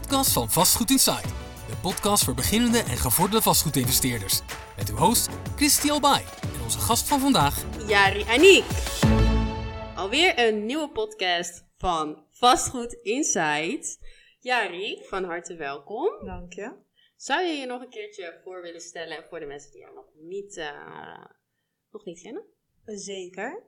podcast van Vastgoed Inside. De podcast voor beginnende en gevorderde vastgoedinvesteerders. Met uw host Christy Albay en onze gast van vandaag, Jari Aniek. Alweer een nieuwe podcast van Vastgoed Insight. Jari, van harte welkom. Dank je. Zou je je nog een keertje voor willen stellen voor de mensen die jou nog niet, uh, nog niet kennen? Zeker.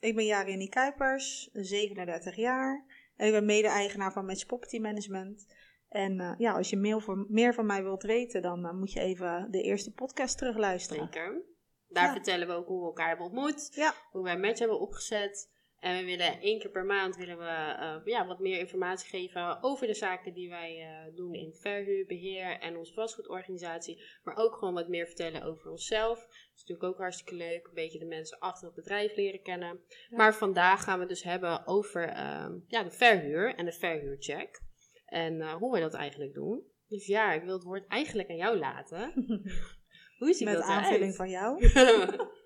Ik ben Jari Kuipers, 37 jaar. En ik ben mede-eigenaar van Match Property Management. En uh, ja, als je meer, voor, meer van mij wilt weten, dan uh, moet je even de eerste podcast terugluisteren. Zeker. Daar ja. vertellen we ook hoe we elkaar hebben ontmoet, ja. hoe wij Match hebben opgezet. En we willen één keer per maand willen we, uh, ja, wat meer informatie geven over de zaken die wij uh, doen in verhuur, beheer en onze vastgoedorganisatie. Maar ook gewoon wat meer vertellen over onszelf. Dat is natuurlijk ook hartstikke leuk. Een beetje de mensen achter het bedrijf leren kennen. Ja. Maar vandaag gaan we het dus hebben over uh, ja, de verhuur en de verhuurcheck. En eh, hoe wij dat eigenlijk doen. Dus ja, ik wil het woord eigenlijk aan jou laten. hoe is die Met aanvulling van jou.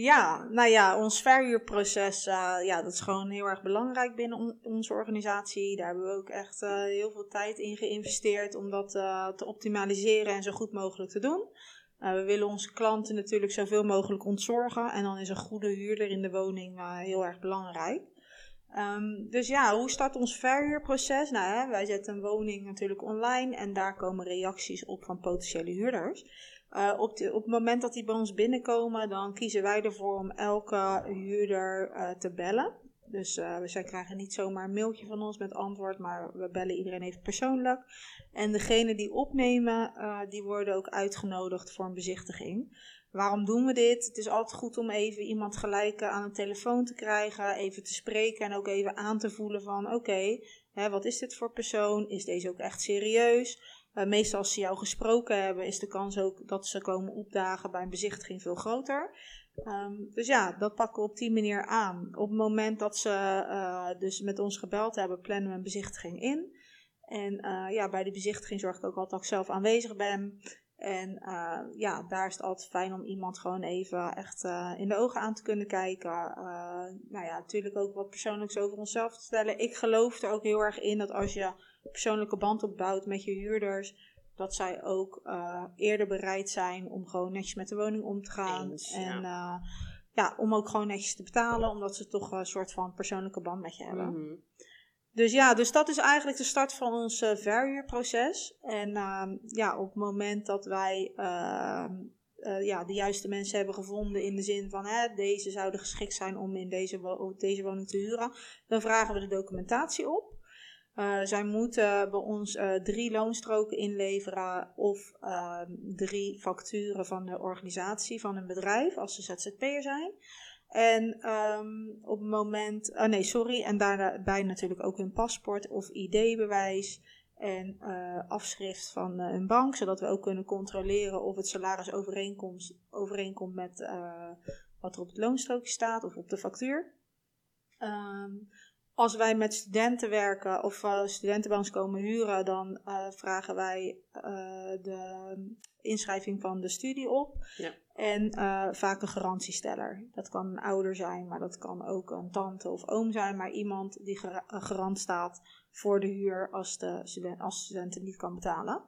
Ja, nou ja, ons verhuurproces, uh, ja, dat is gewoon heel erg belangrijk binnen on onze organisatie. Daar hebben we ook echt uh, heel veel tijd in geïnvesteerd om dat uh, te optimaliseren en zo goed mogelijk te doen. we willen onze klanten natuurlijk zoveel mogelijk ontzorgen en dan is een goede huurder in de woning heel erg belangrijk. Um, dus ja, hoe start ons verhuurproces? Nou, hè, wij zetten een woning natuurlijk online en daar komen reacties op van potentiële huurders. Uh, op, de, op het moment dat die bij ons binnenkomen, dan kiezen wij ervoor om elke huurder uh, te bellen. Dus uh, zij krijgen niet zomaar een mailtje van ons met antwoord, maar we bellen iedereen even persoonlijk. En degene die opnemen, die worden ook uitgenodigd voor een bezichtiging. Waarom doen we dit? Het is altijd goed om even iemand gelijk aan een telefoon te krijgen, even te spreken en ook even aan te voelen van oké, wat is dit voor persoon? Is deze ook echt serieus? Uh, meestal als ze jou gesproken hebben, is de kans ook dat ze komen opdagen bij een bezichtiging veel groter. Um, dus ja, dat pakken we op die manier aan. Op het moment dat ze uh, dus met ons gebeld hebben, plannen we een bezichtiging in. En uh, ja, bij de bezichtiging zorg ik ook altijd dat ik zelf aanwezig ben. En ja, daar is het altijd fijn om iemand gewoon even echt in de ogen aan te kunnen kijken. nou ja, natuurlijk ook wat persoonlijks over onszelf te stellen. Ik geloof er ook heel erg in dat als je persoonlijke band opbouwt met je huurders, dat zij ook uh, eerder bereid zijn om gewoon netjes met de woning om te gaan. Eens, en ja. Uh, ja, om ook gewoon netjes te betalen, omdat ze toch een soort van persoonlijke band met je hebben. Mm -hmm. Dus ja, dus dat is eigenlijk de start van ons uh, verhuurproces. En uh, ja, op het moment dat wij uh, ja, de juiste mensen hebben gevonden in de zin van hè, deze zouden geschikt zijn om in deze, wo deze woning te huren, dan vragen we de documentatie op. Uh, zij moeten bij ons uh, drie loonstroken inleveren of uh, drie facturen van de organisatie van een bedrijf als ze ZZP'er zijn. En um, op het moment, oh nee, sorry, en daarbij natuurlijk ook hun paspoort of ID-bewijs en afschrift van hun bank, zodat we ook kunnen controleren of het salaris overeenkomt, overeenkomt met wat er op het loonstrookje staat of op de factuur. Um, als wij met studenten werken of uh, studenten bij ons komen huren, dan uh, vragen wij uh, de inschrijving van de studie op. Ja. En vaak een garantiesteller. Dat kan een ouder zijn, maar dat kan ook een tante of oom zijn. Maar iemand die gar garant staat voor de huur als de student, als de student het niet kan betalen.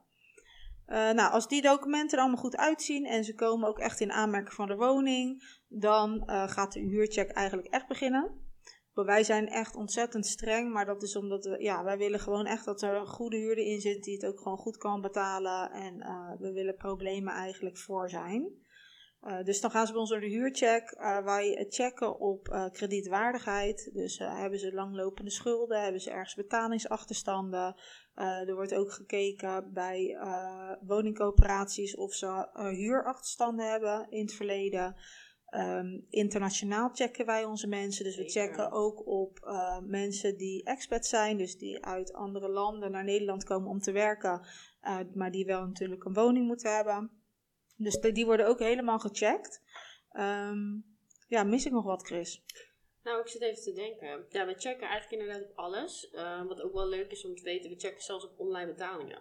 nou, als die documenten er allemaal goed uitzien en ze komen ook echt in aanmerking van de woning, dan gaat de huurcheck eigenlijk echt beginnen. Wij zijn echt ontzettend streng, maar dat is omdat we, ja, wij willen gewoon echt dat er een goede huurder in zit die het ook gewoon goed kan betalen. En uh, we willen problemen eigenlijk voor zijn. Uh, dus dan gaan ze bij ons door de huurcheck. Uh, wij checken op kredietwaardigheid. Dus hebben ze langlopende schulden, hebben ze ergens betalingsachterstanden. er wordt ook gekeken bij woningcoöperaties of ze huurachterstanden hebben in het verleden. Um, internationaal checken wij onze mensen. Dus we checken ook op uh, mensen die expat zijn. Dus die uit andere landen naar Nederland komen om te werken. Uh, maar die wel natuurlijk een woning moeten hebben. Dus die worden ook helemaal gecheckt. Um, ja, mis ik nog wat, Chris? Nou, ik zit even te denken. Ja, we checken eigenlijk inderdaad op alles. Uh, wat ook wel leuk is om te weten, we checken zelfs op online betalingen.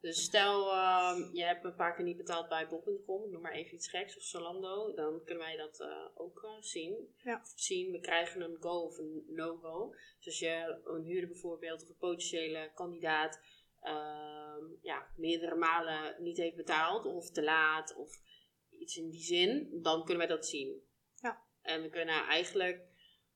Dus stel, ehm, je hebt een paar keer niet betaald bij bol.com, noem maar even iets geks, of Zalando, dan kunnen wij dat eh, ook uh, zien. Ja. zien. We krijgen een go of een no-go. Dus als je een huurder bijvoorbeeld, of een potentiële kandidaat, ehm, ja, meerdere malen niet heeft betaald, of te laat, of iets in die zin, dan kunnen wij dat zien. Ja. En we kunnen eigenlijk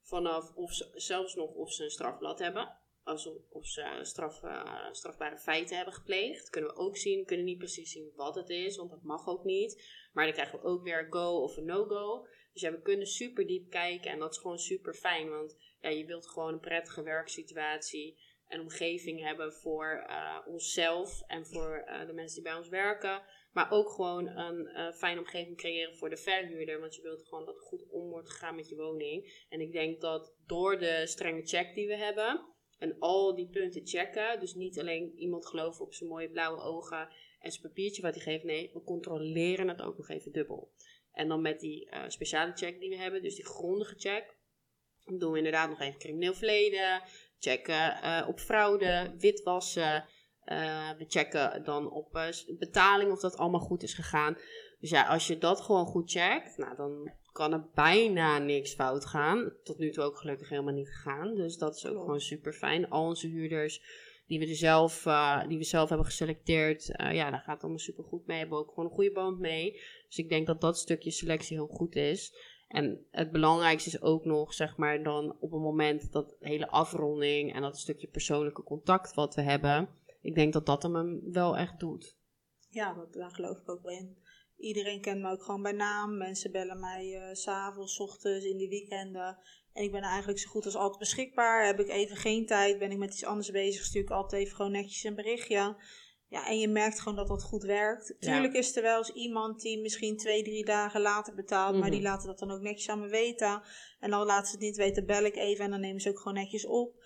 vanaf, of ze- zelfs nog of ze een strafblad hebben, alsof of ze straf, eh, strafbare feiten hebben gepleegd. Kunnen we ook zien. We kunnen niet precies zien wat het is, want dat mag ook niet. Maar dan krijgen we ook weer een go of een no-go. Dus ja, we kunnen super diep kijken en dat is gewoon super fijn. Want ja, je wilt gewoon een prettige werksituatie en omgeving hebben voor eh, onszelf en voor eh, de mensen die bij ons werken. Maar ook gewoon een fijne omgeving creëren voor de verhuurder. Want je wilt gewoon dat er goed om wordt gegaan met je woning. En ik denk dat door de strenge check die we hebben en al die punten checken. Dus niet alleen iemand geloven op zijn mooie blauwe ogen en zijn papiertje wat hij geeft. Nee, we controleren het ook nog even dubbel. En dan met die eh, speciale check die we hebben, dus die grondige check. Dan doen we inderdaad nog even crimineel verleden. Checken eh, op fraude, witwassen. Eh, we checken dan op betaling of dat allemaal goed is gegaan. Dus ja, als je dat gewoon goed checkt, nou, dan kan er bijna niks fout gaan. Tot nu toe ook gelukkig helemaal niet gegaan. Dus dat is ook gewoon super fijn. Al onze huurders die we, er zelf, eh, die we zelf hebben geselecteerd, eh, ja, daar gaat het allemaal super goed mee. Hebben ook gewoon een goede band mee. Dus ik denk dat dat stukje selectie heel goed is. En het belangrijkste is ook nog, zeg maar, dan op het moment dat hele afronding en dat stukje persoonlijke contact wat we hebben. Ik denk dat dat hem wel echt doet. Ja, dat, daar geloof ik ook wel in. Iedereen kent me ook gewoon bij naam. Mensen bellen mij eh, s s'avonds, ochtends, in de weekenden. En ik ben eigenlijk zo goed als altijd beschikbaar. Heb ik even geen tijd, ben ik met iets anders bezig, stuur ik altijd even gewoon netjes een berichtje. Ja, en je merkt gewoon dat dat goed werkt. Ja. Tuurlijk is er wel eens iemand die misschien twee, drie dagen later betaalt, maar Mhm. die laten dat dan ook netjes aan me weten. En dan laten ze het niet weten, bel ik even en dan nemen ze ook gewoon netjes op.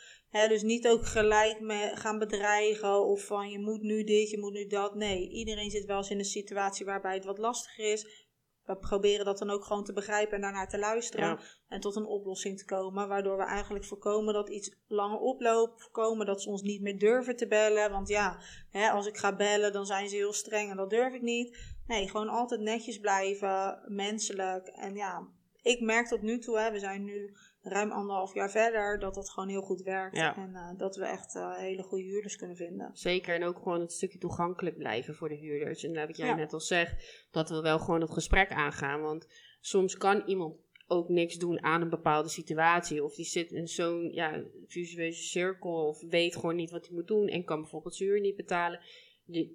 Dus niet ook gelijk me gaan bedreigen of van je moet nu dit, je moet nu dat. Nee, iedereen zit wel eens in een situatie waarbij het wat lastiger is. We proberen dat dan ook gewoon te begrijpen en daarnaar te luisteren. Ja. En tot een oplossing te komen. Waardoor we eigenlijk voorkomen dat iets langer oploopt. Voorkomen dat ze ons niet meer durven te bellen. Want ja, hè, als ik ga bellen, dan zijn ze heel streng en dat durf ik niet. Nee, gewoon altijd netjes blijven, menselijk. En ja, ik merk tot nu toe, hè, we zijn nu ruim anderhalf jaar verder, dat dat gewoon heel goed werkt. Ja. En eh, dat we echt eh, hele goede huurders kunnen vinden. Zeker, en ook gewoon het stukje toegankelijk blijven voor de huurders. En wat jij Ja. net al zegt, dat we wel gewoon het gesprek aangaan. Want soms kan iemand ook niks doen aan een bepaalde situatie. Of die zit in zo'n ja, visueuze cirkel of weet gewoon niet wat hij moet doen en kan bijvoorbeeld zijn huur niet betalen.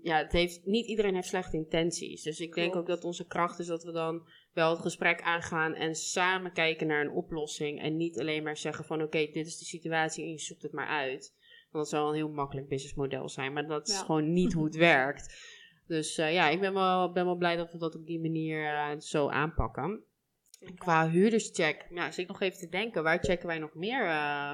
Ja, het heeft, niet iedereen heeft slechte intenties. Dus ik denk Klopt. ook dat onze kracht is dat we dan wel het gesprek aangaan en samen kijken naar een oplossing. En niet alleen maar zeggen van oké, dit is de situatie en je zoekt het maar uit. Want dat zou een heel makkelijk businessmodel zijn. Maar dat is Ja. gewoon niet hoe het werkt. Dus eh, ja, ik ben wel, ben wel blij dat we dat op die manier eh, zo aanpakken. Qua huurderscheck, ja, zit ik nog even te denken. Waar checken wij nog meer eh,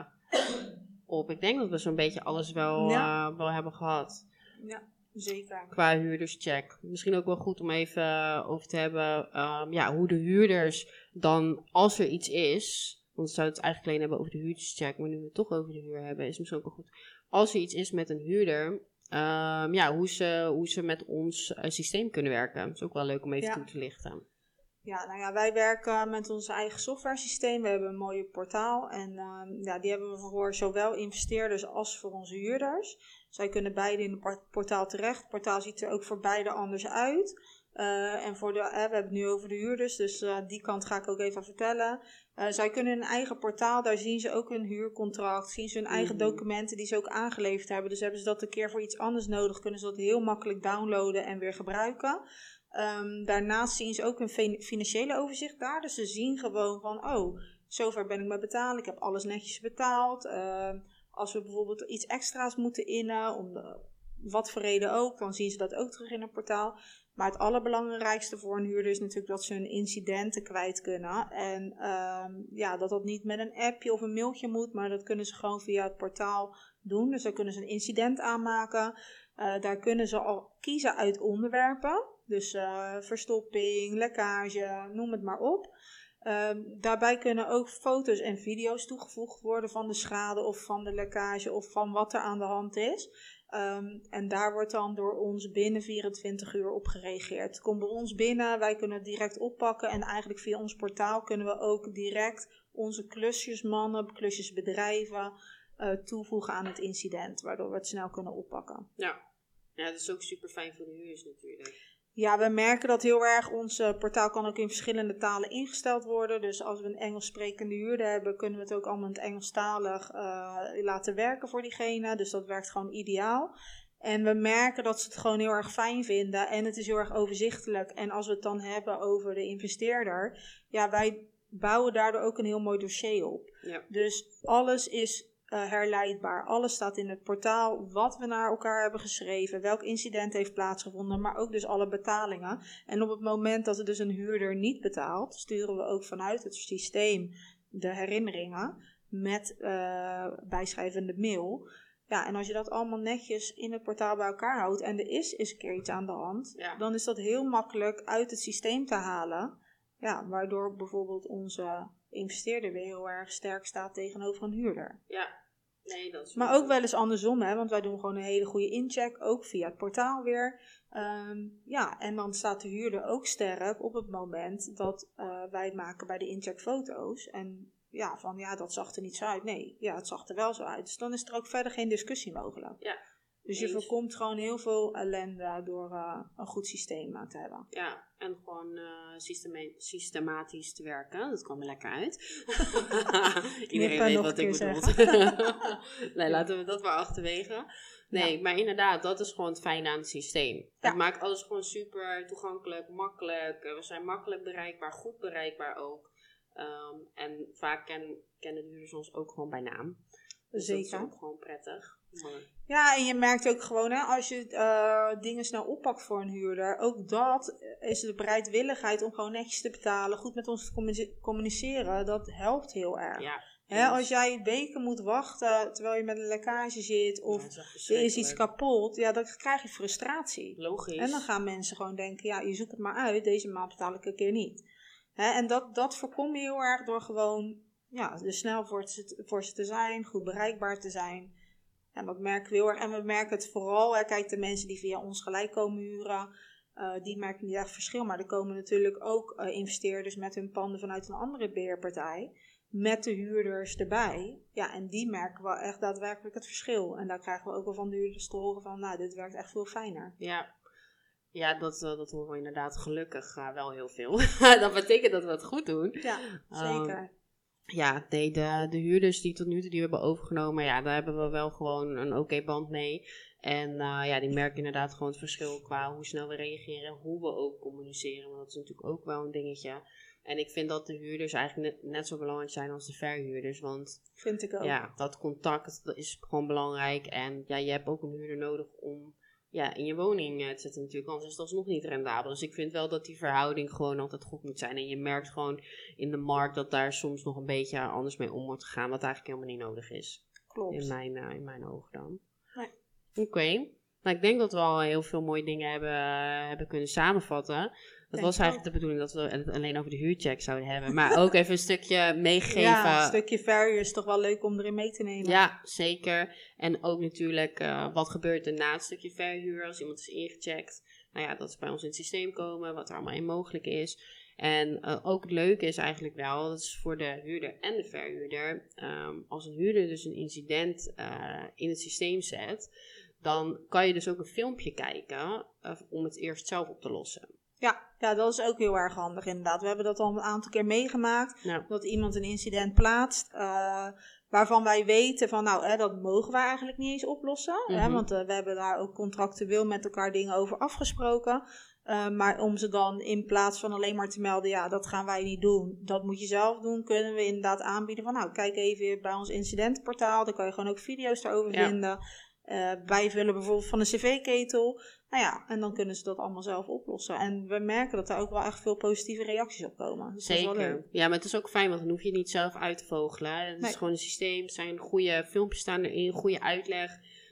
op? Ik denk dat we zo'n beetje alles wel, Ja. wel hebben gehad. Ja, zeker. Qua huurderscheck. Misschien ook wel goed om even eh, over te hebben ehm, ja, hoe de huurders dan, als er iets is... Want we zouden het eigenlijk alleen hebben over de huurderscheck, maar nu we het toch over de huur hebben, is misschien ook wel goed. Als er iets is met een huurder, ehm, ja, hoe ze, hoe ze met ons eh, systeem kunnen werken. Dat is ook wel leuk om even Ja. toe te lichten. Ja, nou ja, wij werken met ons eigen software systeem. We hebben een mooie portaal en ehm, ja, die hebben we voor zowel investeerders als voor onze huurders. Zij kunnen beide in het por- portaal terecht. Het portaal ziet er ook voor beide anders uit. Eh, en voor de, eh, we hebben het nu over de huurders, dus eh, die kant ga ik ook even vertellen. Zij kunnen een eigen portaal, daar zien ze ook hun huurcontract, zien ze hun eigen Mhm. documenten die ze ook aangeleverd hebben. Dus hebben ze dat een keer voor iets anders nodig, kunnen ze dat heel makkelijk downloaden en weer gebruiken. Ehm, daarnaast zien ze ook een fin- financiële overzicht daar. Dus ze zien gewoon van, oh, zover ben ik met betalen. Ik heb alles netjes betaald. Als we bijvoorbeeld iets extra's moeten innen, om de, wat voor reden ook, dan zien ze dat ook terug in het portaal. Maar het allerbelangrijkste voor een huurder is natuurlijk dat ze hun incidenten kwijt kunnen. En ehm, ja, dat dat niet met een appje of een mailtje moet, maar dat kunnen ze gewoon via het portaal doen. Dus dan kunnen ze een incident aanmaken. Eh, daar kunnen ze al kiezen uit onderwerpen. Dus eh, verstopping, lekkage, noem het maar op. Ehm, daarbij kunnen ook foto's en video's toegevoegd worden van de schade of van de lekkage of van wat er aan de hand is. Ehm, en daar wordt dan door ons binnen 24 uur op gereageerd. Komt bij ons binnen, wij kunnen het direct oppakken. En eigenlijk via ons portaal kunnen we ook direct onze klusjesmannen, klusjesbedrijven uh, toevoegen aan het incident. Waardoor we het snel kunnen oppakken. Ja, ja dat is ook super fijn voor de huurders natuurlijk. Ja, we merken dat heel erg. Ons uh, portaal kan ook in verschillende talen ingesteld worden. Dus als we een Engels sprekende huurder hebben, kunnen we het ook allemaal in het Engelstalig uh, laten werken voor diegene. Dus dat werkt gewoon ideaal. En we merken dat ze het gewoon heel erg fijn vinden. En het is heel erg overzichtelijk. En als we het dan hebben over de investeerder, ja, wij bouwen daardoor ook een heel mooi dossier op. Ja. Dus alles is uh, herleidbaar. Alles staat in het portaal, wat we naar elkaar hebben geschreven, welk incident heeft plaatsgevonden, maar ook dus alle betalingen. En op het moment dat er dus een huurder niet betaalt, sturen we ook vanuit het systeem de herinneringen met uh, bijschrijvende mail. Ja, en als je dat allemaal netjes in het portaal bij elkaar houdt en er is eens een keer iets aan de hand, Ja. dan is dat heel makkelijk uit het systeem te halen. Ja, waardoor bijvoorbeeld onze investeerder weer heel erg sterk staat tegenover een huurder. Ja, nee, dat is Maar ook wel eens andersom, hè, want wij doen gewoon een hele goede incheck, ook via het portaal weer. Ehm, ja, en dan staat de huurder ook sterk op het moment dat eh, wij het maken bij de incheck foto's. En ja, van ja, dat zag er niet zo uit. Nee, ja, het zag er wel zo uit. Dus dan is er ook verder geen discussie mogelijk. Ja, Dus je voorkomt gewoon heel veel ellende door eh, een goed systeem aan te hebben. Ja, en gewoon eh, systema- systematisch te werken. Dat kwam er lekker uit. Iedereen weet wat ik bedoel. nee, laten we dat maar achterwege. Nee, maar inderdaad, dat is gewoon het fijne aan het systeem. Ja. Het maakt alles gewoon super toegankelijk, makkelijk. Eh, We zijn makkelijk bereikbaar, goed bereikbaar ook. Ehm, en vaak ken, kennen de huurders ons ook gewoon bij naam. Dus dat is Zeker. ook gewoon prettig. Ja, en je merkt ook gewoon, hè, als je eh, dingen snel oppakt voor een huurder, ook dat is de bereidwilligheid om gewoon netjes te betalen, goed met ons te communice- communiceren, dat helpt heel erg. ja, Hè, als jij weken moet wachten terwijl je met een lekkage zit of Ja, er is iets kapot, ja, dan krijg je frustratie. Logisch. En dan gaan mensen gewoon denken, ja, je zoekt het maar uit, deze maand betaal ik een keer niet. Hè, en dat, dat voorkom je heel erg door gewoon ja, dus snel voor voor ze te zijn, goed bereikbaar te zijn. En dat merken we heel erg. En we merken het vooral, hè, kijk, de mensen die via ons gelijk komen huren, eh, die merken niet echt verschil. Maar er komen natuurlijk ook eh, investeerders met hun panden vanuit een andere beheerpartij. Met de huurders erbij. Ja, en die merken wel echt daadwerkelijk het verschil. En daar krijgen we ook wel van de huurders te horen van, nou, dit werkt echt veel fijner. Ja, ja dat, eh, dat horen we inderdaad gelukkig wel heel veel. dat betekent dat we het goed doen. Ja, zeker. Ja, nee, de, de huurders die tot nu toe die we hebben overgenomen, ja, daar hebben we wel gewoon een oké band mee. En eh, ja, die merken inderdaad gewoon het verschil qua hoe snel we reageren, hoe we ook communiceren. Want dat is natuurlijk ook wel een dingetje. En ik vind dat de huurders eigenlijk net, net zo belangrijk zijn als de verhuurders. Want Vind ik ook. ja, dat contact dat is gewoon belangrijk. En ja, je hebt ook een huurder nodig om ja, in je woning eh, te zetten natuurlijk. Anders is dat nog niet rendabel. Dus ik vind wel dat die verhouding gewoon altijd goed moet zijn. En je merkt gewoon in de markt dat daar soms nog een beetje anders mee om wordt gegaan. Wat eigenlijk helemaal niet nodig is. Klopt. In mijn, eh, in mijn ogen dan. Nee. Oké. Ik denk dat we al heel veel mooie dingen hebben, eh, hebben kunnen samenvatten. Dat was eigenlijk de bedoeling dat we het alleen over de huurcheck zouden hebben. Maar ook even een stukje meegeven. Ja, een stukje verhuur is toch wel leuk om erin mee te nemen. Ja, zeker. En ook natuurlijk, eh, wat gebeurt er na het stukje verhuur als iemand is ingecheckt? Nou ja, dat is bij ons in het systeem komen, wat er allemaal in mogelijk is. En eh, ook het leuke is eigenlijk wel, dat is voor de huurder en de verhuurder, ehm, als een huurder dus een incident in het systeem zet, dan kan je dus ook een filmpje kijken eh, om het eerst zelf op te lossen. Ja, ja, dat is ook heel erg handig inderdaad. We hebben dat al een aantal keer meegemaakt. Dat iemand een incident plaatst. eh, waarvan wij weten van nou, hè, dat mogen we eigenlijk niet eens oplossen. hè, Mhm. want eh, we hebben daar ook contractueel met elkaar dingen over afgesproken. Maar om ze dan in plaats van alleen maar te melden, ja, dat gaan wij niet doen. Dat moet je zelf doen. Kunnen we inderdaad aanbieden van nou, kijk even bij ons incidentenportaal. Daar kan je gewoon ook video's daarover Ja. vinden. Eh, bijvullen bijvoorbeeld van een cv-ketel. Nou ja, en dan kunnen ze dat allemaal zelf oplossen. En we merken dat er ook wel echt veel positieve reacties op komen. Dus dat is wel leuk. Zeker. Ja, maar het is ook fijn, want dan hoef je het niet zelf uit te vogelen. Het Nee. is gewoon een systeem, er zijn goede filmpjes staan erin, goede uitleg.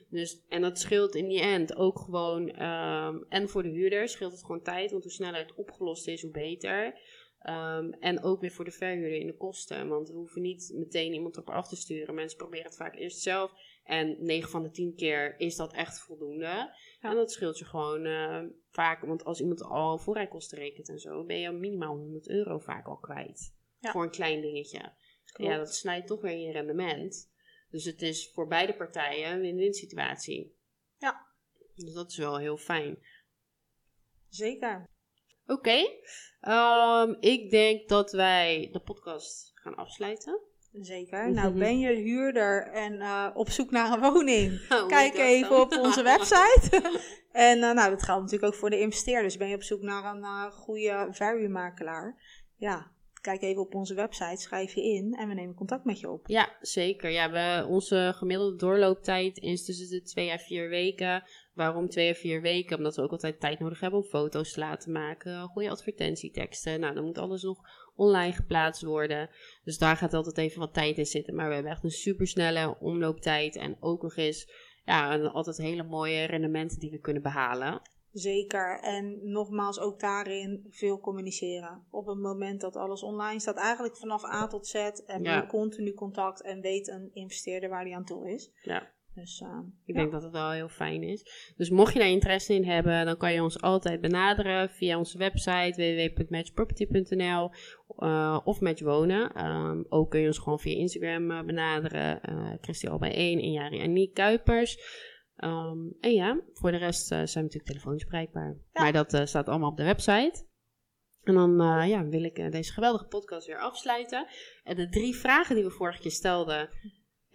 Dus, en dat scheelt in die end ook gewoon, ehm, en voor de huurder scheelt het gewoon tijd, want hoe sneller het opgelost is, hoe beter. Ehm, en ook weer voor de verhuurder in de kosten. Want we hoeven niet meteen iemand op af te sturen. Mensen proberen het vaak eerst zelf. En 9 van de 10 keer is dat echt voldoende. En dat scheelt je gewoon uh, vaak. Want als iemand al voorrijkosten rekent en zo, ben je minimaal 100 euro vaak al kwijt. Voor een klein dingetje. Ja, dat snijdt toch weer je rendement. Dus het is voor beide partijen een win-win situatie. Ja. Dus dat is wel heel fijn. Zeker. Oké. Ehm, ik denk dat wij de podcast gaan afsluiten. Zeker. Nou, ben je huurder en uh, op zoek naar een woning? Oh, Kijk even op onze website. en uh, nou, dat geldt natuurlijk ook voor de investeerders. Ben je op zoek naar een uh, goede verhuurmakelaar? Ja, kijk even op onze website, schrijf je in en we nemen contact met je op. Ja, zeker. Ja, we, onze gemiddelde doorlooptijd is tussen de twee à vier weken. Waarom twee à vier weken? Omdat we ook altijd tijd nodig hebben om foto's te laten maken, goede advertentieteksten. Nou, dan moet alles nog online geplaatst worden. Dus daar gaat altijd even wat tijd in zitten. Maar we hebben echt een supersnelle omlooptijd en ook nog eens ja, altijd hele mooie rendementen die we kunnen behalen. Zeker. En nogmaals, ook daarin veel communiceren. Op het moment dat alles online staat, eigenlijk vanaf A tot Z, heb je continu contact en weet een investeerder waar die aan toe is. Ja. Dus uh, ik denk dat het wel heel fijn is. Dus mocht je daar interesse in hebben, dan kan je ons altijd benaderen via onze website www.matchproperty.nl uh, of Matchwonen. Um, ook kun je ons gewoon via Instagram uh, benaderen. Uh, Christy Alba 1 en Jari Aniek Kuipers. Um, en ja, voor de rest zijn we natuurlijk telefonisch bereikbaar. Ja. Maar dat staat allemaal op de website. En dan ja, wil ik deze geweldige podcast weer afsluiten. En de drie vragen die we vorige keer stelden,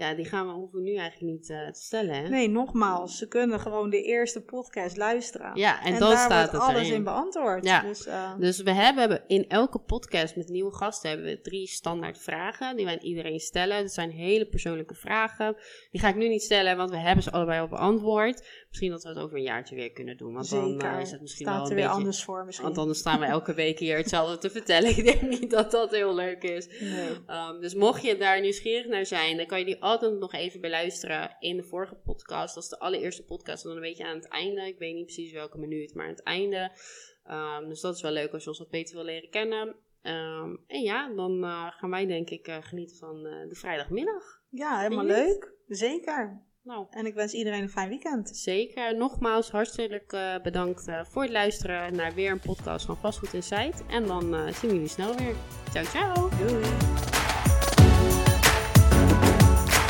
ja, die gaan we, hoeven nu eigenlijk niet uh, te stellen. Hè? Nee, nogmaals, ze kunnen gewoon de eerste podcast luisteren. Ja, en, en dan staat het alles in beantwoord. Ja. Dus, uh... dus we hebben in elke podcast met nieuwe gasten hebben we drie standaard vragen die wij aan iedereen stellen. Dat zijn hele persoonlijke vragen. Die ga ik nu niet stellen, want we hebben ze allebei al beantwoord. Misschien dat we het over een jaartje weer kunnen doen. Want Zeker. dan uh, is het misschien Staat wel een er weer beetje... anders voor misschien. Want dan staan we elke week hier hetzelfde te vertellen. Ik denk niet dat dat heel leuk is. Nee. Um, dus mocht je daar nieuwsgierig naar zijn, dan kan je die altijd nog even beluisteren in de vorige podcast. Dat is de allereerste podcast, dan een beetje aan het einde. Ik weet niet precies welke minuut, maar aan het einde. Um, dus dat is wel leuk als je ons wat beter wil leren kennen. Um, en ja, dan uh, gaan wij denk ik uh, genieten van uh, de vrijdagmiddag. Ja, helemaal leuk. Zeker. Nou. En ik wens iedereen een fijn weekend. Zeker. Nogmaals hartstikke uh, bedankt voor het luisteren naar weer een podcast van Vastgoed Insight. En dan zien we jullie snel weer. Ciao, ciao. Doei.